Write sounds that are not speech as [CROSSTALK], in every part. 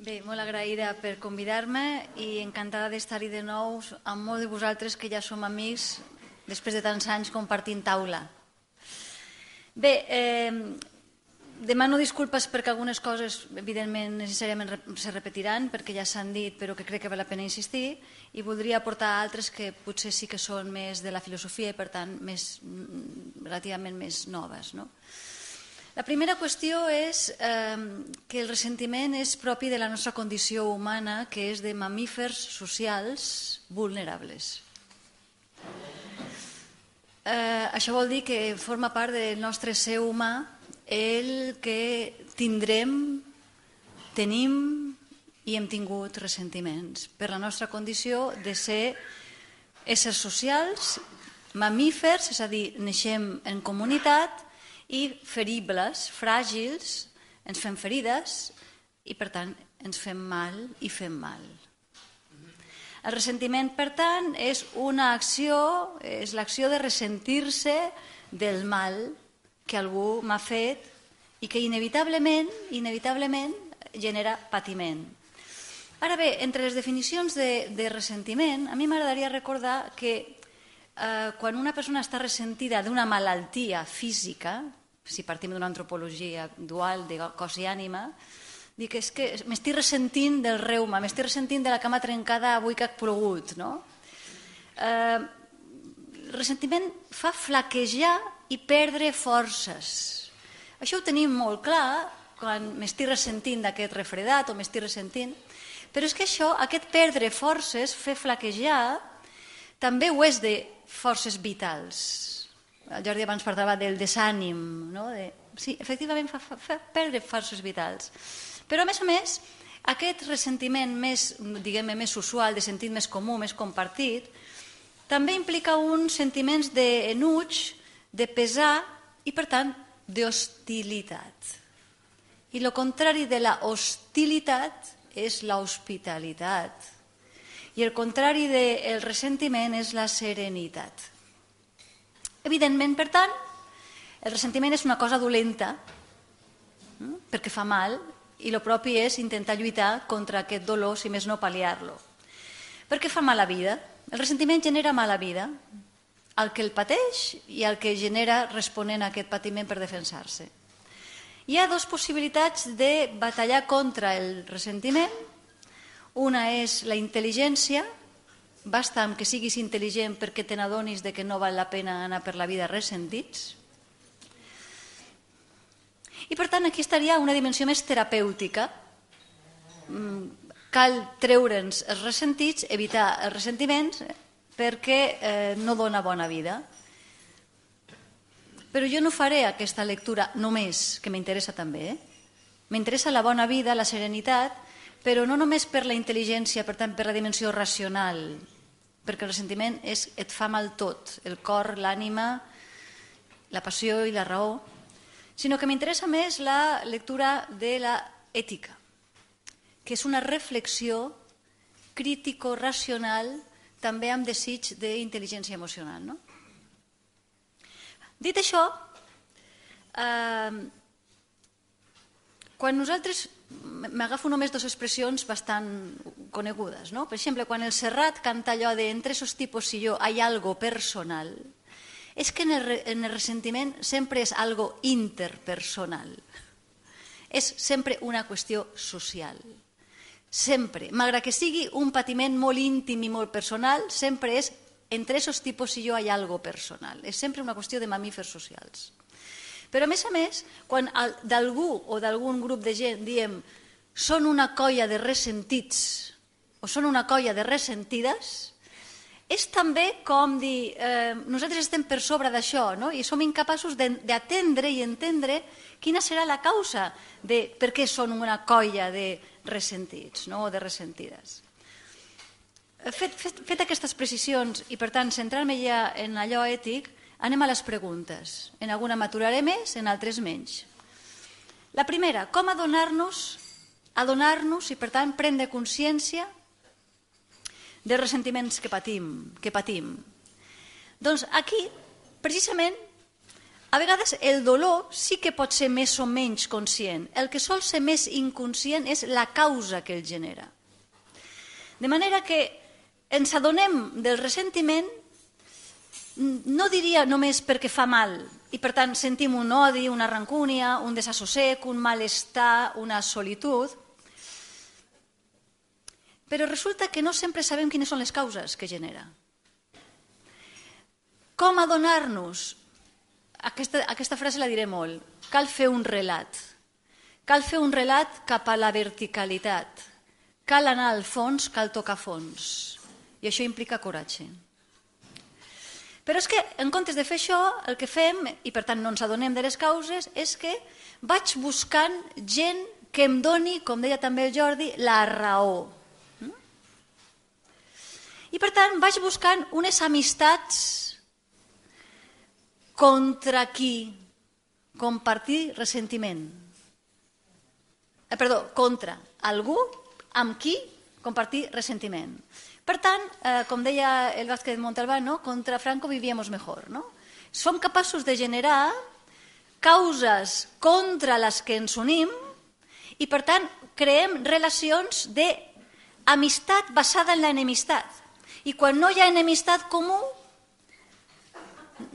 Bé, molt agraïda per convidar-me i encantada d'estar-hi de nou amb molts de vosaltres que ja som amics després de tants anys compartint taula. Bé, eh, demano disculpes perquè algunes coses evidentment necessàriament se repetiran perquè ja s'han dit però que crec que val la pena insistir i voldria aportar altres que potser sí que són més de la filosofia i per tant més, mm, relativament més noves. No? La primera qüestió és eh, que el ressentiment és propi de la nostra condició humana, que és de mamífers socials vulnerables. Eh, això vol dir que forma part del nostre ser humà el que tindrem, tenim i hem tingut ressentiments per la nostra condició de ser éssers socials, mamífers, és a dir, neixem en comunitat i feribles, fràgils, ens fem ferides i per tant ens fem mal i fem mal. El ressentiment, per tant, és una acció, és l'acció de ressentir-se del mal que algú m'ha fet i que inevitablement, inevitablement genera patiment. Ara bé, entre les definicions de, de ressentiment, a mi m'agradaria recordar que eh, quan una persona està ressentida d'una malaltia física, si partim d'una antropologia dual de cos i ànima, dic, és que m'estic ressentint del reuma, m'estic ressentint de la cama trencada avui que ha plogut, no? Eh, el ressentiment fa flaquejar i perdre forces. Això ho tenim molt clar quan m'estic ressentint d'aquest refredat o m'estic ressentint, però és que això, aquest perdre forces, fer flaquejar, també ho és de forces vitals el Jordi abans parlava del desànim, no? de, sí, efectivament fa, fa, fa perdre forces vitals. Però a més a més, aquest ressentiment més, diguem més usual, de sentit més comú, més compartit, també implica uns sentiments d'enuig, de pesar i, per tant, d'hostilitat. I el contrari de la hostilitat és l'hospitalitat. I el contrari del ressentiment és la serenitat. Evidentment, per tant, el ressentiment és una cosa dolenta, hm? perquè fa mal, i el propi és intentar lluitar contra aquest dolor, si més no pal·liar-lo. Perquè fa mala vida. El ressentiment genera mala vida al que el pateix i al que genera responent a aquest patiment per defensar-se. Hi ha dues possibilitats de batallar contra el ressentiment. Una és la intel·ligència, Basta amb que siguis intel·ligent perquè te n'adonis de que no val la pena anar per la vida ressentits. I per tant aquí estaria una dimensió més terapèutica. Mm, cal treure'ns els ressentits, evitar els ressentiments, perquè eh, no dona bona vida. Però jo no faré aquesta lectura només, que m'interessa també. Eh? M'interessa la bona vida, la serenitat, però no només per la intel·ligència, per tant, per la dimensió racional, perquè el ressentiment és, et fa mal tot, el cor, l'ànima, la passió i la raó, sinó que m'interessa més la lectura de la ètica, que és una reflexió crítico-racional també amb desig d'intel·ligència emocional. No? Dit això, eh, quan nosaltres m'agafo només dues expressions bastant conegudes. No? Per exemple, quan el Serrat canta allò de entre esos tipos y yo hay algo personal, és que en el, en el ressentiment sempre és algo interpersonal. És sempre una qüestió social. Sempre. Malgrat que sigui un patiment molt íntim i molt personal, sempre és entre esos tipos y yo hay algo personal. És sempre una qüestió de mamífers socials. Però, a més a més, quan d'algú o d'algun grup de gent diem són una colla de ressentits o són una colla de ressentides, és també com dir, eh, nosaltres estem per sobre d'això no? i som incapaços d'atendre i entendre quina serà la causa de per què són una colla de ressentits no? o de ressentides. Fet, fet, fet aquestes precisions i per tant centrar-me ja en allò ètic, Anem a les preguntes. En alguna maturaré més, en altres menys. La primera, com adonar-nos adonar-nos i, per tant, prendre consciència de ressentiments que patim. Que patim. Doncs aquí, precisament, A vegades el dolor sí que pot ser més o menys conscient. El que sol ser més inconscient és la causa que el genera. De manera que ens adonem del ressentiment no diria només perquè fa mal, i per tant sentim un odi, una rancúnia, un desassossec, un malestar, una solitud, però resulta que no sempre sabem quines són les causes que genera. Com adonar-nos? Aquesta, aquesta frase la diré molt. Cal fer un relat. Cal fer un relat cap a la verticalitat. Cal anar al fons, cal tocar fons. I això implica coratge. Però és que, en comptes de fer això, el que fem, i per tant no ens adonem de les causes, és que vaig buscant gent que em doni, com deia també el Jordi, la raó. Mm? I per tant vaig buscant unes amistats contra qui compartir ressentiment. Eh, perdó, contra algú amb qui compartir ressentiment. Per tant, eh, com deia el Vázquez Montalbán, no? contra Franco vivíamos mejor. No? Som capaços de generar causes contra les que ens unim i, per tant, creem relacions d'amistat basada en l'enemistat. I quan no hi ha enemistat comú,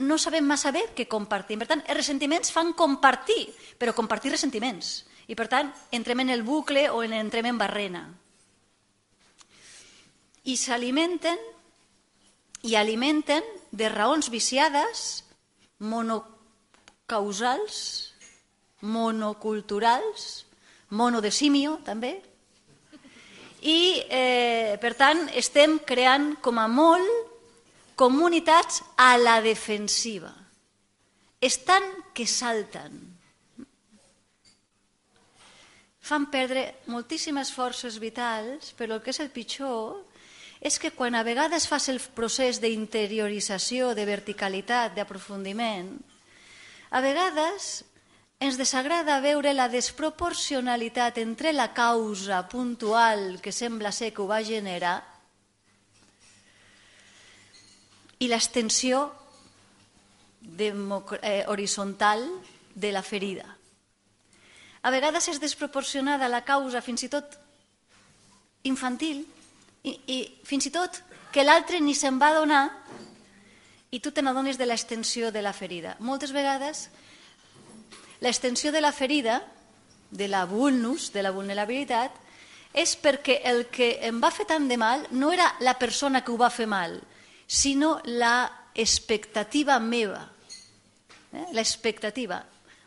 no sabem massa bé què compartim. Per tant, els ressentiments fan compartir, però compartir ressentiments. I, per tant, entrem en el bucle o en entrem en barrena i s'alimenten i alimenten de raons viciades, monocausals, monoculturals, mono de simio també, i eh, per tant estem creant com a molt comunitats a la defensiva. Estan que salten. Fan perdre moltíssimes forces vitals, però el que és el pitjor és que quan a vegades fas el procés d'interiorització, de verticalitat, d'aprofundiment, a vegades ens desagrada veure la desproporcionalitat entre la causa puntual que sembla ser que ho va generar i l'extensió eh, horitzontal de la ferida. A vegades és desproporcionada la causa fins i tot infantil i, i fins i tot que l'altre ni se'n va donar i tu te n'adones de l'extensió de la ferida. Moltes vegades l'extensió de la ferida, de la vulnus, de la vulnerabilitat, és perquè el que em va fer tant de mal no era la persona que ho va fer mal, sinó la expectativa meva. Eh? L'expectativa.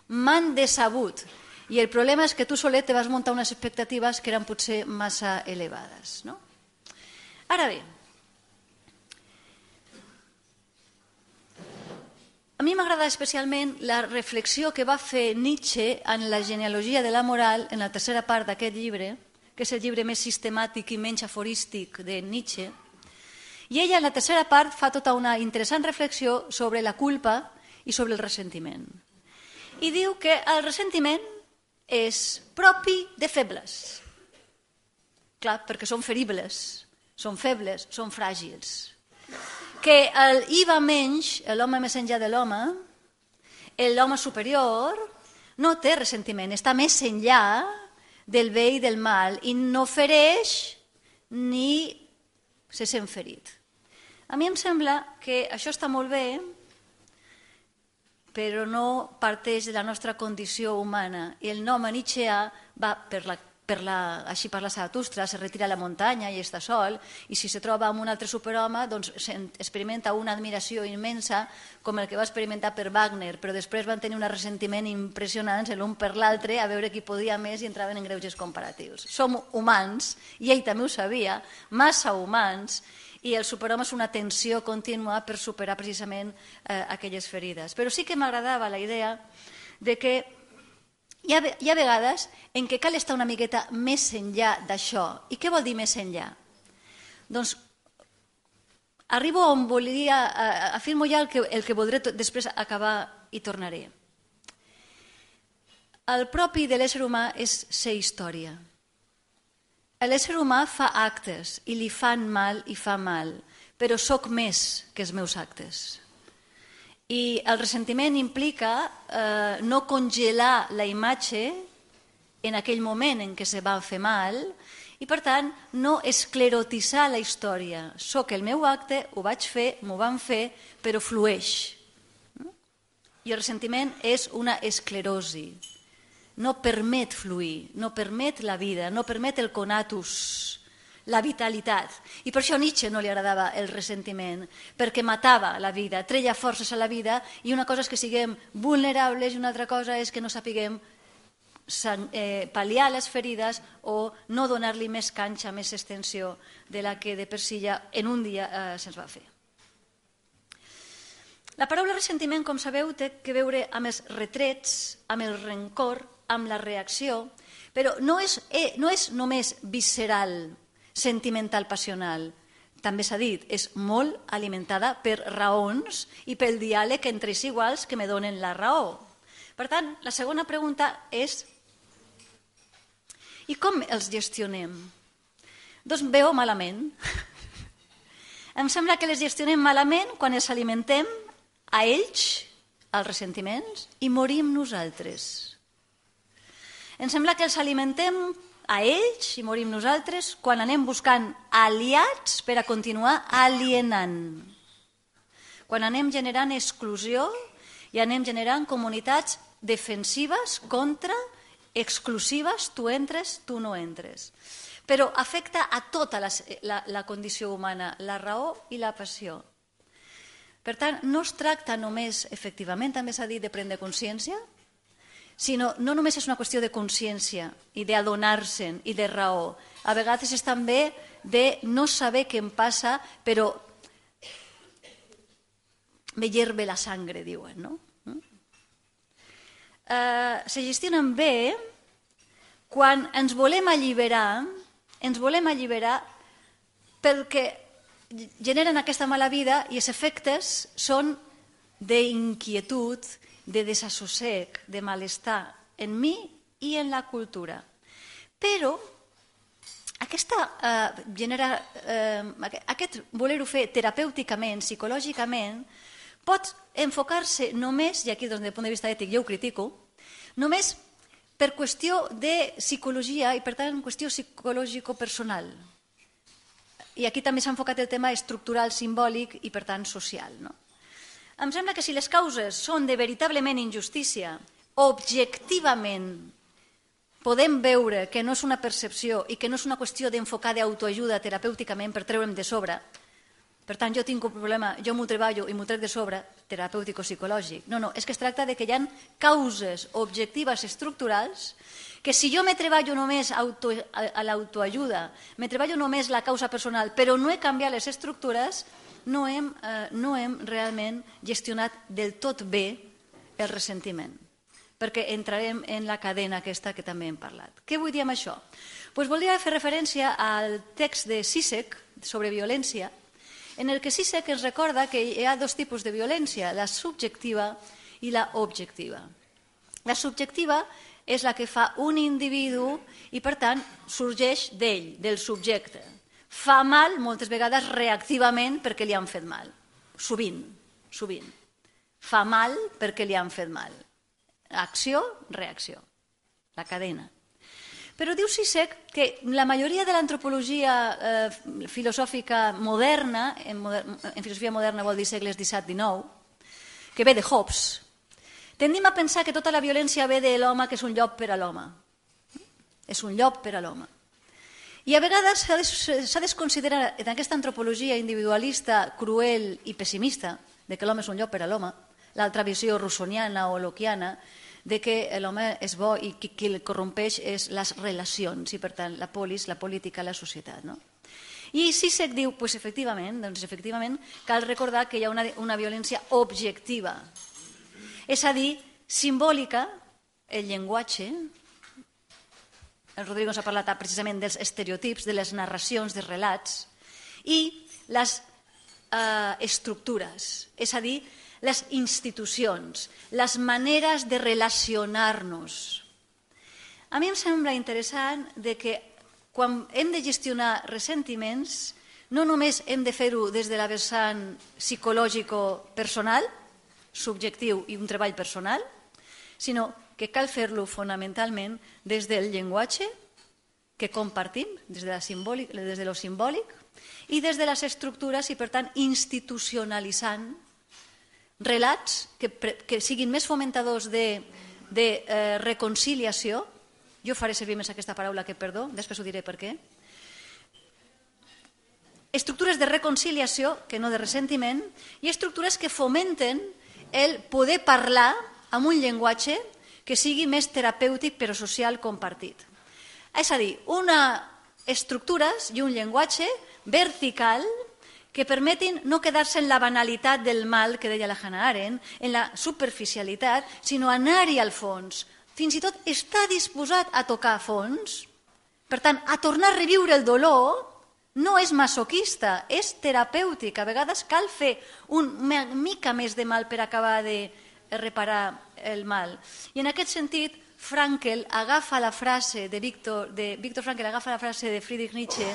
M'han decebut. I el problema és que tu solet te vas muntar unes expectatives que eren potser massa elevades. No? Ara bé, a mi m'agrada especialment la reflexió que va fer Nietzsche en la genealogia de la moral, en la tercera part d'aquest llibre, que és el llibre més sistemàtic i menys aforístic de Nietzsche, i ella en la tercera part fa tota una interessant reflexió sobre la culpa i sobre el ressentiment. I diu que el ressentiment és propi de febles. Clar, perquè són feribles són febles, són fràgils. Que el I va menys, l'home més enllà de l'home, l'home superior, no té ressentiment, està més enllà del bé i del mal i no fereix ni se sent ferit. A mi em sembla que això està molt bé, però no parteix de la nostra condició humana. I el nom nietzscheà va per la per la, així parla Zaratustra, se retira a la muntanya i està sol, i si se troba amb un altre superhome, doncs experimenta una admiració immensa, com el que va experimentar per Wagner, però després van tenir un ressentiment impressionant l'un per l'altre, a veure qui podia més i entraven en greuges comparatius. Som humans, i ell també ho sabia, massa humans, i el superhome és una tensió contínua per superar precisament eh, aquelles ferides. Però sí que m'agradava la idea de que hi ha, hi ha vegades en què cal estar una miqueta més enllà d'això. I què vol dir més enllà? Doncs arribo on volia, afirmo ja el que, el que voldré després acabar i tornaré. El propi de l'ésser humà és ser història. L'ésser humà fa actes i li fan mal i fa mal, però sóc més que els meus actes. I el ressentiment implica eh, no congelar la imatge en aquell moment en què se va fer mal i, per tant, no esclerotitzar la història. Soc el meu acte, ho vaig fer, m'ho van fer, però flueix. I el ressentiment és una esclerosi. No permet fluir, no permet la vida, no permet el conatus, la vitalitat. I per això a Nietzsche no li agradava el ressentiment, perquè matava la vida, treia forces a la vida, i una cosa és que siguem vulnerables i una altra cosa és que no sapiguem eh, pal·liar les ferides o no donar-li més canxa, més extensió de la que de per si ja en un dia eh, se'ns va fer. La paraula ressentiment, com sabeu, té que veure amb els retrets, amb el rencor, amb la reacció, però no és, eh, no és només visceral, sentimental, passional. També s'ha dit, és molt alimentada per raons i pel diàleg entre els iguals que me donen la raó. Per tant, la segona pregunta és i com els gestionem? Doncs veu malament. [LAUGHS] em sembla que les gestionem malament quan els alimentem a ells, als ressentiments, i morim nosaltres. Em sembla que els alimentem a ells i morim nosaltres quan anem buscant aliats per a continuar alienant. Quan anem generant exclusió i anem generant comunitats defensives contra exclusives, tu entres, tu no entres. Però afecta a tota la, la, la condició humana, la raó i la passió. Per tant, no es tracta només, efectivament, també s'ha dit, de prendre consciència, sinó no només és una qüestió de consciència i d'adonar-se'n i de raó. A vegades és també de no saber què em passa, però me hierve la sangre, diuen, no? eh, se gestionen bé quan ens volem alliberar, ens volem alliberar perquè generen aquesta mala vida i els efectes són d'inquietud, de desassossec, de malestar en mi i en la cultura. Però aquesta, eh, genera, eh, aquest voler-ho fer terapèuticament, psicològicament, pot enfocar-se només, i aquí des del punt de vista ètic jo ho critico, només per qüestió de psicologia i per tant qüestió psicològico-personal. I aquí també s'ha enfocat el tema estructural, simbòlic i per tant social. No? Em sembla que si les causes són de veritablement injustícia, objectivament podem veure que no és una percepció i que no és una qüestió d'enfocar d'autoajuda terapèuticament per treure'm de sobre, per tant, jo tinc un problema, jo m'ho treballo i m'ho trec de sobre, terapèutico-psicològic. No, no, és que es tracta de que hi ha causes objectives estructurals que si jo me treballo només auto, a, a l'autoajuda, me treballo només la causa personal, però no he canviat les estructures, no hem, eh, no hem realment gestionat del tot bé el ressentiment perquè entrarem en la cadena aquesta que també hem parlat. Què vull dir amb això? Pues voldria fer referència al text de Sisek sobre violència, en el que que ens recorda que hi ha dos tipus de violència, la subjectiva i la objectiva. La subjectiva és la que fa un individu i, per tant, sorgeix d'ell, del subjecte. Fa mal, moltes vegades, reactivament perquè li han fet mal. Sovint, sovint. Fa mal perquè li han fet mal. Acció, reacció. La cadena. Però diu Sisek que la majoria de l'antropologia eh, filosòfica moderna, en, moder, en filosofia moderna vol dir segles XVII-XIX, que ve de Hobbes, tendim a pensar que tota la violència ve de l'home que és un llop per a l'home. És un llop per a l'home. I a vegades s'ha de considerar en aquesta antropologia individualista, cruel i pessimista, de que l'home és un llop per a l'home, l'altra visió russoniana o loquiana, de que l'home és bo i qui, qui el corrompeix és les relacions i per tant la polis, la política, la societat. No? I Sisek diu, pues, efectivament, doncs, efectivament, cal recordar que hi ha una, una violència objectiva, és a dir, simbòlica, el llenguatge, el Rodrigo ens ha parlat precisament dels estereotips, de les narracions, dels relats, i les eh, estructures, és a dir, les institucions, les maneres de relacionar-nos. A mi em sembla interessant de que quan hem de gestionar ressentiments no només hem de fer-ho des de la vessant psicològico-personal, subjectiu i un treball personal, sinó que cal fer-lo fonamentalment des del llenguatge que compartim, des de, la simbòlic, des de lo simbòlic i des de les estructures i, per tant, institucionalitzant relats que, que siguin més fomentadors de, de eh, reconciliació. Jo faré servir més aquesta paraula que perdó, després ho diré per què. Estructures de reconciliació, que no de ressentiment, i estructures que fomenten el poder parlar amb un llenguatge que sigui més terapèutic però social compartit. És a dir, una estructures i un llenguatge vertical que permetin no quedar-se en la banalitat del mal que deia la Hannah Arendt, en la superficialitat, sinó anar-hi al fons. Fins i tot està disposat a tocar a fons. Per tant, a tornar a reviure el dolor no és masoquista, és terapèutic. A vegades cal fer una mica més de mal per acabar de reparar el mal. I en aquest sentit, Frankel agafa la frase de Víctor, de Víctor Frankel agafa la frase de Friedrich Nietzsche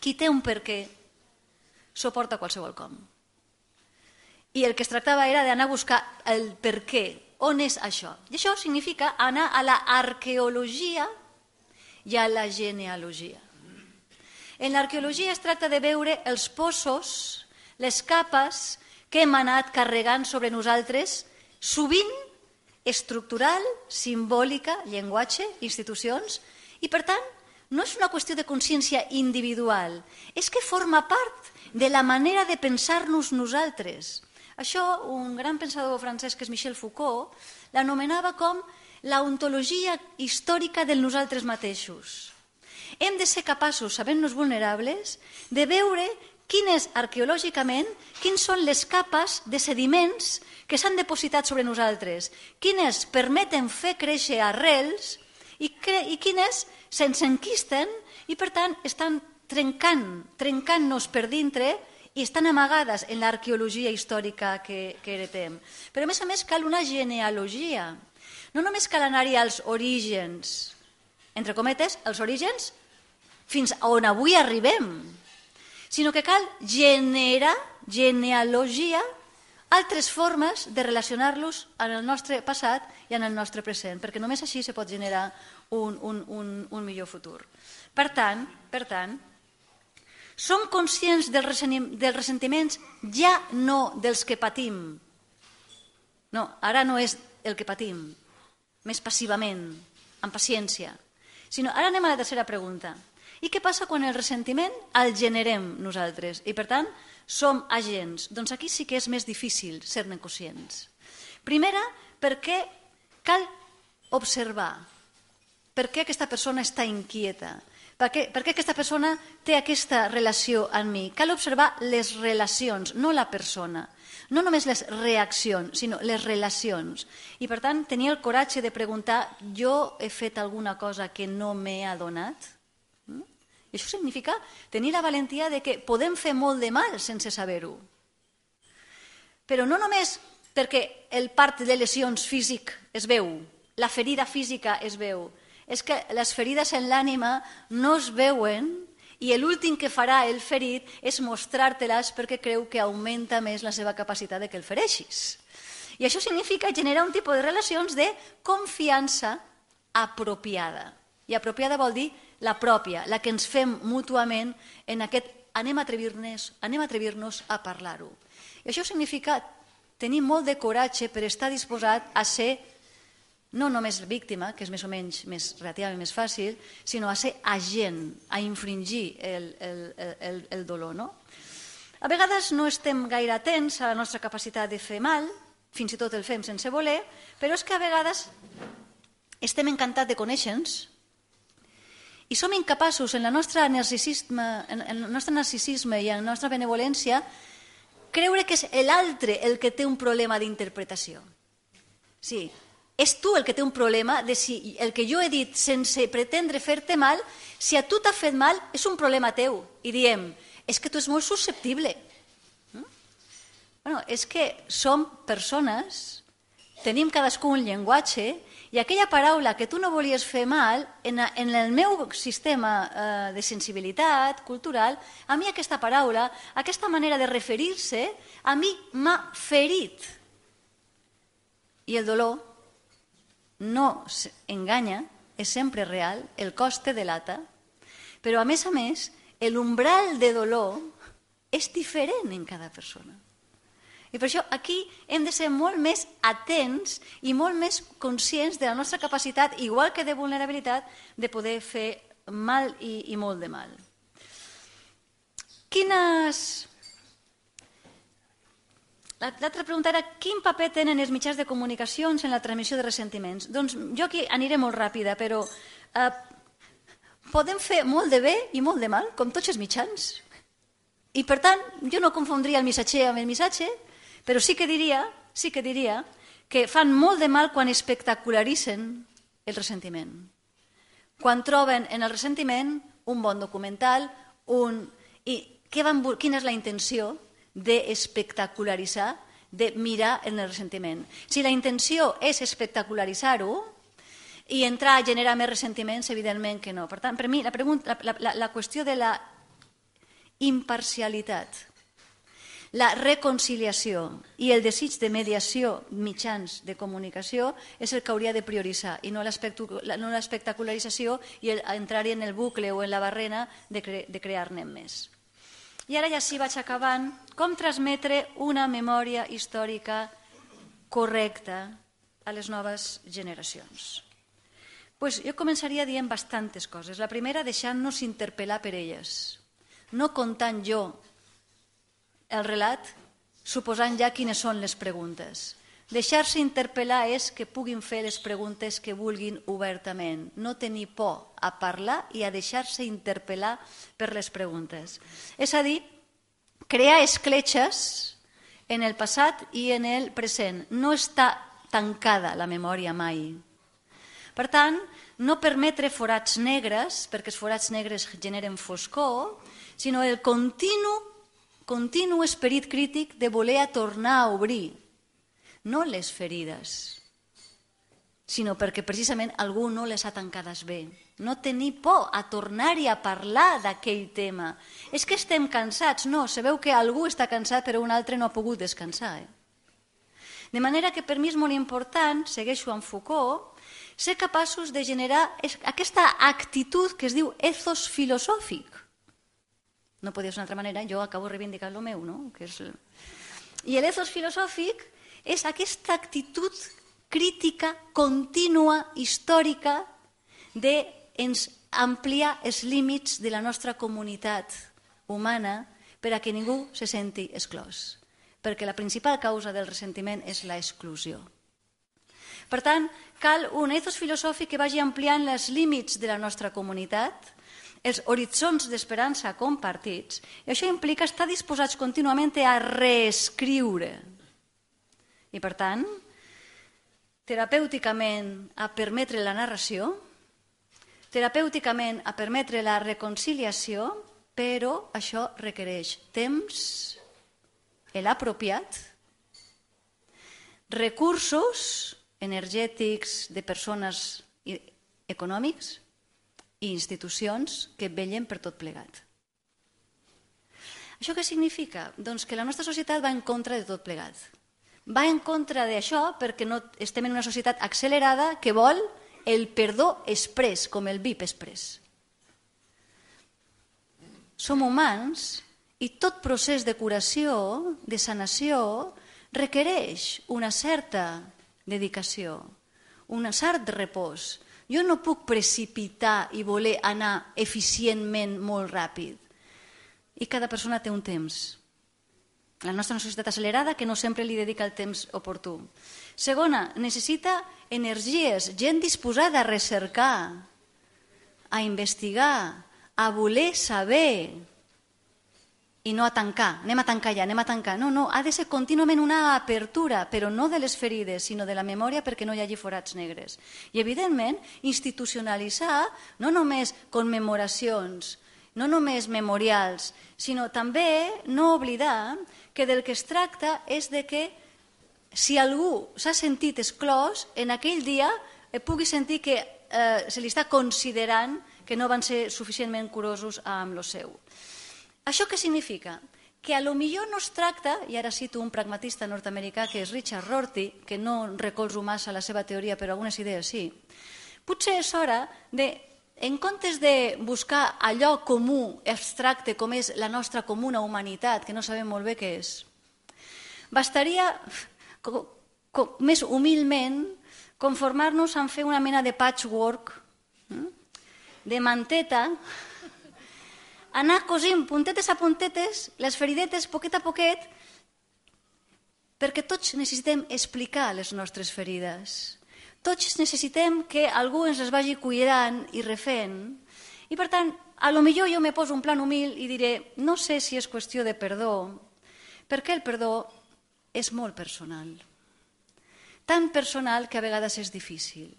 qui té un per què suporta qualsevol com. I el que es tractava era d'anar a buscar el per què, on és això. I això significa anar a la arqueologia i a la genealogia. En l'arqueologia es tracta de veure els possos, les capes que hem anat carregant sobre nosaltres, sovint estructural, simbòlica, llenguatge, institucions, i per tant no és una qüestió de consciència individual, és que forma part de la manera de pensar-nos nosaltres. Això, un gran pensador francès que és Michel Foucault, l'anomenava com la ontologia històrica del nosaltres mateixos. Hem de ser capaços, sabent-nos vulnerables, de veure quines arqueològicament, quins són les capes de sediments que s'han depositat sobre nosaltres, quines permeten fer créixer arrels i, i quines se'ns enquisten i, per tant, estan trencant, trencant-nos per dintre i estan amagades en l'arqueologia històrica que, que heretem. Però, a més a més, cal una genealogia. No només cal anar-hi als orígens, entre cometes, els orígens fins on avui arribem, sinó que cal generar genealogia altres formes de relacionar-los en el nostre passat i en el nostre present, perquè només així se pot generar un, un, un, un millor futur. Per tant, per tant, som conscients dels, dels ressentiments ja no dels que patim. No, ara no és el que patim, més passivament, amb paciència, sinó ara anem a la tercera pregunta. I què passa quan el ressentiment el generem nosaltres? I per tant, som agents. Doncs aquí sí que és més difícil ser-ne conscients. Primera, perquè cal observar per què aquesta persona està inquieta, per què, per què aquesta persona té aquesta relació amb mi. Cal observar les relacions, no la persona. No només les reaccions, sinó les relacions. I, per tant, tenir el coratge de preguntar jo he fet alguna cosa que no m'he adonat? I això significa tenir la valentia de que podem fer molt de mal sense saber-ho. Però no només perquè el part de lesions físic es veu, la ferida física es veu, és que les ferides en l'ànima no es veuen i l'últim que farà el ferit és mostrar-te-les perquè creu que augmenta més la seva capacitat de que el fereixis. I això significa generar un tipus de relacions de confiança apropiada. I apropiada vol dir la pròpia, la que ens fem mútuament en aquest anem a atrevir-nos anem a, atrevir a parlar-ho. I això significa tenir molt de coratge per estar disposat a ser no només víctima, que és més o menys més relativament més fàcil, sinó a ser agent, a infringir el, el, el, el dolor. No? A vegades no estem gaire atents a la nostra capacitat de fer mal, fins i tot el fem sense voler, però és que a vegades estem encantats de conèixer-nos, i som incapaços en, la nostra narcisisme, en el nostre narcisisme i en la nostra benevolència creure que és l'altre el que té un problema d'interpretació. Sí, és tu el que té un problema de si el que jo he dit sense pretendre fer-te mal, si a tu t'ha fet mal, és un problema teu. I diem, és que tu ets molt susceptible. Mm? Bueno, és que som persones, tenim cadascú un llenguatge i aquella paraula que tu no volies fer mal, en, en el meu sistema eh, de sensibilitat cultural, a mi aquesta paraula, aquesta manera de referir-se, a mi m'ha ferit. I el dolor no enganya, és sempre real, el cost té delata, però a més a més, l'umbral de dolor és diferent en cada persona. I per això aquí hem de ser molt més atents i molt més conscients de la nostra capacitat, igual que de vulnerabilitat, de poder fer mal i, i molt de mal. Quines... L'altra pregunta era quin paper tenen els mitjans de comunicacions en la transmissió de ressentiments? Doncs jo aquí aniré molt ràpida, però eh, podem fer molt de bé i molt de mal, com tots els mitjans. I per tant, jo no confondria el missatger amb el missatge, però sí que diria, sí que diria que fan molt de mal quan espectacularitzen el ressentiment. Quan troben en el ressentiment un bon documental, un... I què van... quina és la intenció d'espectacularitzar, de mirar en el ressentiment? Si la intenció és espectacularitzar-ho, i entrar a generar més ressentiments, evidentment que no. Per tant, per mi, la, pregunta, la, la, la qüestió de la imparcialitat la reconciliació i el desig de mediació mitjans de comunicació és el que hauria de prioritzar i no l'espectacularització i entrar-hi en el bucle o en la barrena de, cre de crear-ne més. I ara ja sí vaig acabant. Com transmetre una memòria històrica correcta a les noves generacions? Pues jo començaria dient bastantes coses. La primera, deixant-nos interpel·lar per elles. No contant jo el relat suposant ja quines són les preguntes. Deixar-se interpel·lar és que puguin fer les preguntes que vulguin obertament, no tenir por a parlar i a deixar-se interpel·lar per les preguntes. És a dir, crear escletxes en el passat i en el present. No està tancada la memòria mai. Per tant, no permetre forats negres, perquè els forats negres generen foscor, sinó el continu continu esperit crític de voler tornar a obrir, no les ferides, sinó perquè precisament algú no les ha tancades bé. No tenir por a tornar-hi a parlar d'aquell tema. És que estem cansats. No, sabeu que algú està cansat però un altre no ha pogut descansar. Eh? De manera que per mi és molt important, segueixo amb Foucault, ser capaços de generar aquesta actitud que es diu ethos filosòfic no podia ser d'una altra manera, jo acabo reivindicant el meu, no? Que és... I l'ethos filosòfic és aquesta actitud crítica, contínua, històrica, de ens ampliar els límits de la nostra comunitat humana per a que ningú se senti exclòs. Perquè la principal causa del ressentiment és la exclusió. Per tant, cal un ethos filosòfic que vagi ampliant els límits de la nostra comunitat, els horitzons d'esperança compartits, i això implica estar disposats contínuament a reescriure. I, per tant, terapèuticament a permetre la narració, terapèuticament a permetre la reconciliació, però això requereix temps, l'apropiat, recursos energètics de persones econòmics, i institucions que vellen per tot plegat. Això què significa? Doncs que la nostra societat va en contra de tot plegat. Va en contra d'això perquè no estem en una societat accelerada que vol el perdó express, com el VIP express. Som humans i tot procés de curació, de sanació, requereix una certa dedicació, un cert repòs, jo no puc precipitar i voler anar eficientment molt ràpid. I cada persona té un temps. La nostra societat acelerada que no sempre li dedica el temps oportú. Segona, necessita energies, gent disposada a recercar, a investigar, a voler saber, i no a tancar, anem a tancar ja, anem a tancar. No, no, ha de ser contínuament una apertura, però no de les ferides, sinó de la memòria perquè no hi hagi forats negres. I, evidentment, institucionalitzar no només commemoracions, no només memorials, sinó també no oblidar que del que es tracta és de que si algú s'ha sentit exclòs, en aquell dia eh, pugui sentir que eh, se li està considerant que no van ser suficientment curosos amb lo seu. Això què significa? que a lo millor no es tracta, i ara cito un pragmatista nord-americà que és Richard Rorty, que no recolzo massa la seva teoria, però algunes idees sí, potser és hora de, en comptes de buscar allò comú, abstracte, com és la nostra comuna humanitat, que no sabem molt bé què és, bastaria, com, més humilment, conformar-nos en fer una mena de patchwork, hm? de manteta, anar cosint puntetes a puntetes, les feridetes, poquet a poquet, perquè tots necessitem explicar les nostres ferides. Tots necessitem que algú ens les vagi cuidant i refent. I per tant, a lo millor jo me poso un plan humil i diré, no sé si és qüestió de perdó, perquè el perdó és molt personal. Tan personal que a vegades és difícil.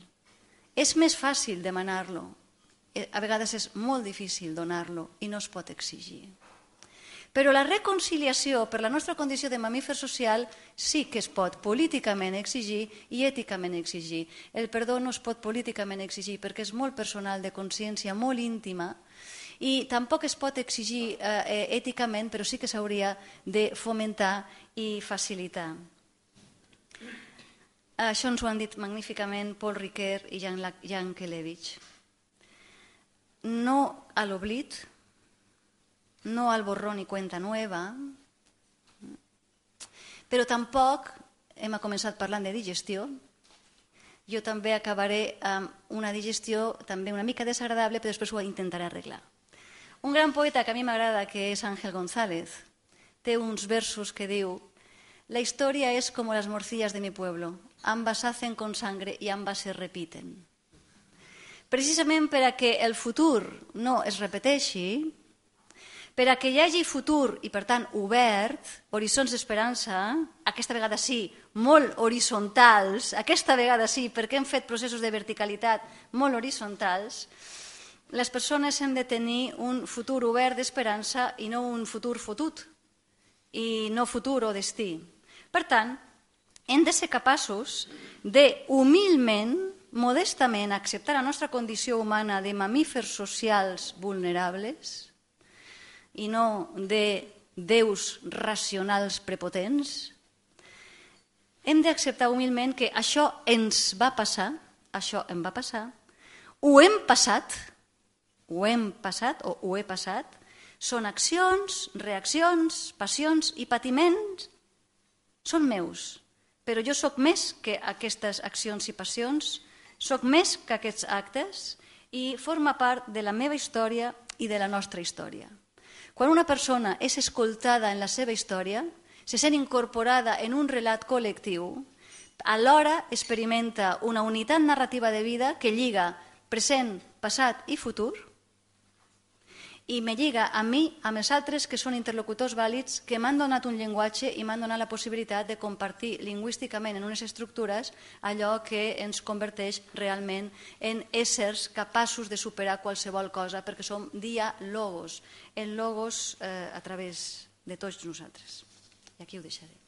És més fàcil demanar-lo, a vegades és molt difícil donar-lo i no es pot exigir. Però la reconciliació per la nostra condició de mamífer social sí que es pot políticament exigir i èticament exigir. El perdó no es pot políticament exigir perquè és molt personal, de consciència, molt íntima, i tampoc es pot exigir eh, eh èticament, però sí que s'hauria de fomentar i facilitar. Això ens ho han dit magníficament Paul Riquet i Jan, Jan Kelevich no a l'oblit, no al borrón i cuenta nueva, però tampoc hem començat parlant de digestió. Jo també acabaré amb una digestió també una mica desagradable, però després ho intentaré arreglar. Un gran poeta que a mi m'agrada, que és Ángel González, té uns versos que diu La historia es como las morcillas de mi pueblo, ambas hacen con sangre y ambas se repiten precisament per a que el futur no es repeteixi, per a que hi hagi futur i, per tant, obert, horitzons d'esperança, aquesta vegada sí, molt horitzontals, aquesta vegada sí, perquè hem fet processos de verticalitat molt horitzontals, les persones hem de tenir un futur obert d'esperança i no un futur fotut, i no futur o destí. Per tant, hem de ser capaços de humilment modestament acceptar la nostra condició humana de mamífers socials vulnerables i no de déus racionals prepotents, hem d'acceptar humilment que això ens va passar, això em va passar, ho hem passat, ho hem passat o ho he passat, són accions, reaccions, passions i patiments, són meus, però jo sóc més que aquestes accions i passions, soc més que aquests actes i forma part de la meva història i de la nostra història. Quan una persona és escoltada en la seva història, se sent incorporada en un relat col·lectiu, alhora experimenta una unitat narrativa de vida que lliga present, passat i futur, i me lliga a mi, amb els altres que són interlocutors vàlids, que m'han donat un llenguatge i m'han donat la possibilitat de compartir lingüísticament en unes estructures allò que ens converteix realment en éssers capaços de superar qualsevol cosa, perquè som dialogos, en logos eh, a través de tots nosaltres. I aquí ho deixaré.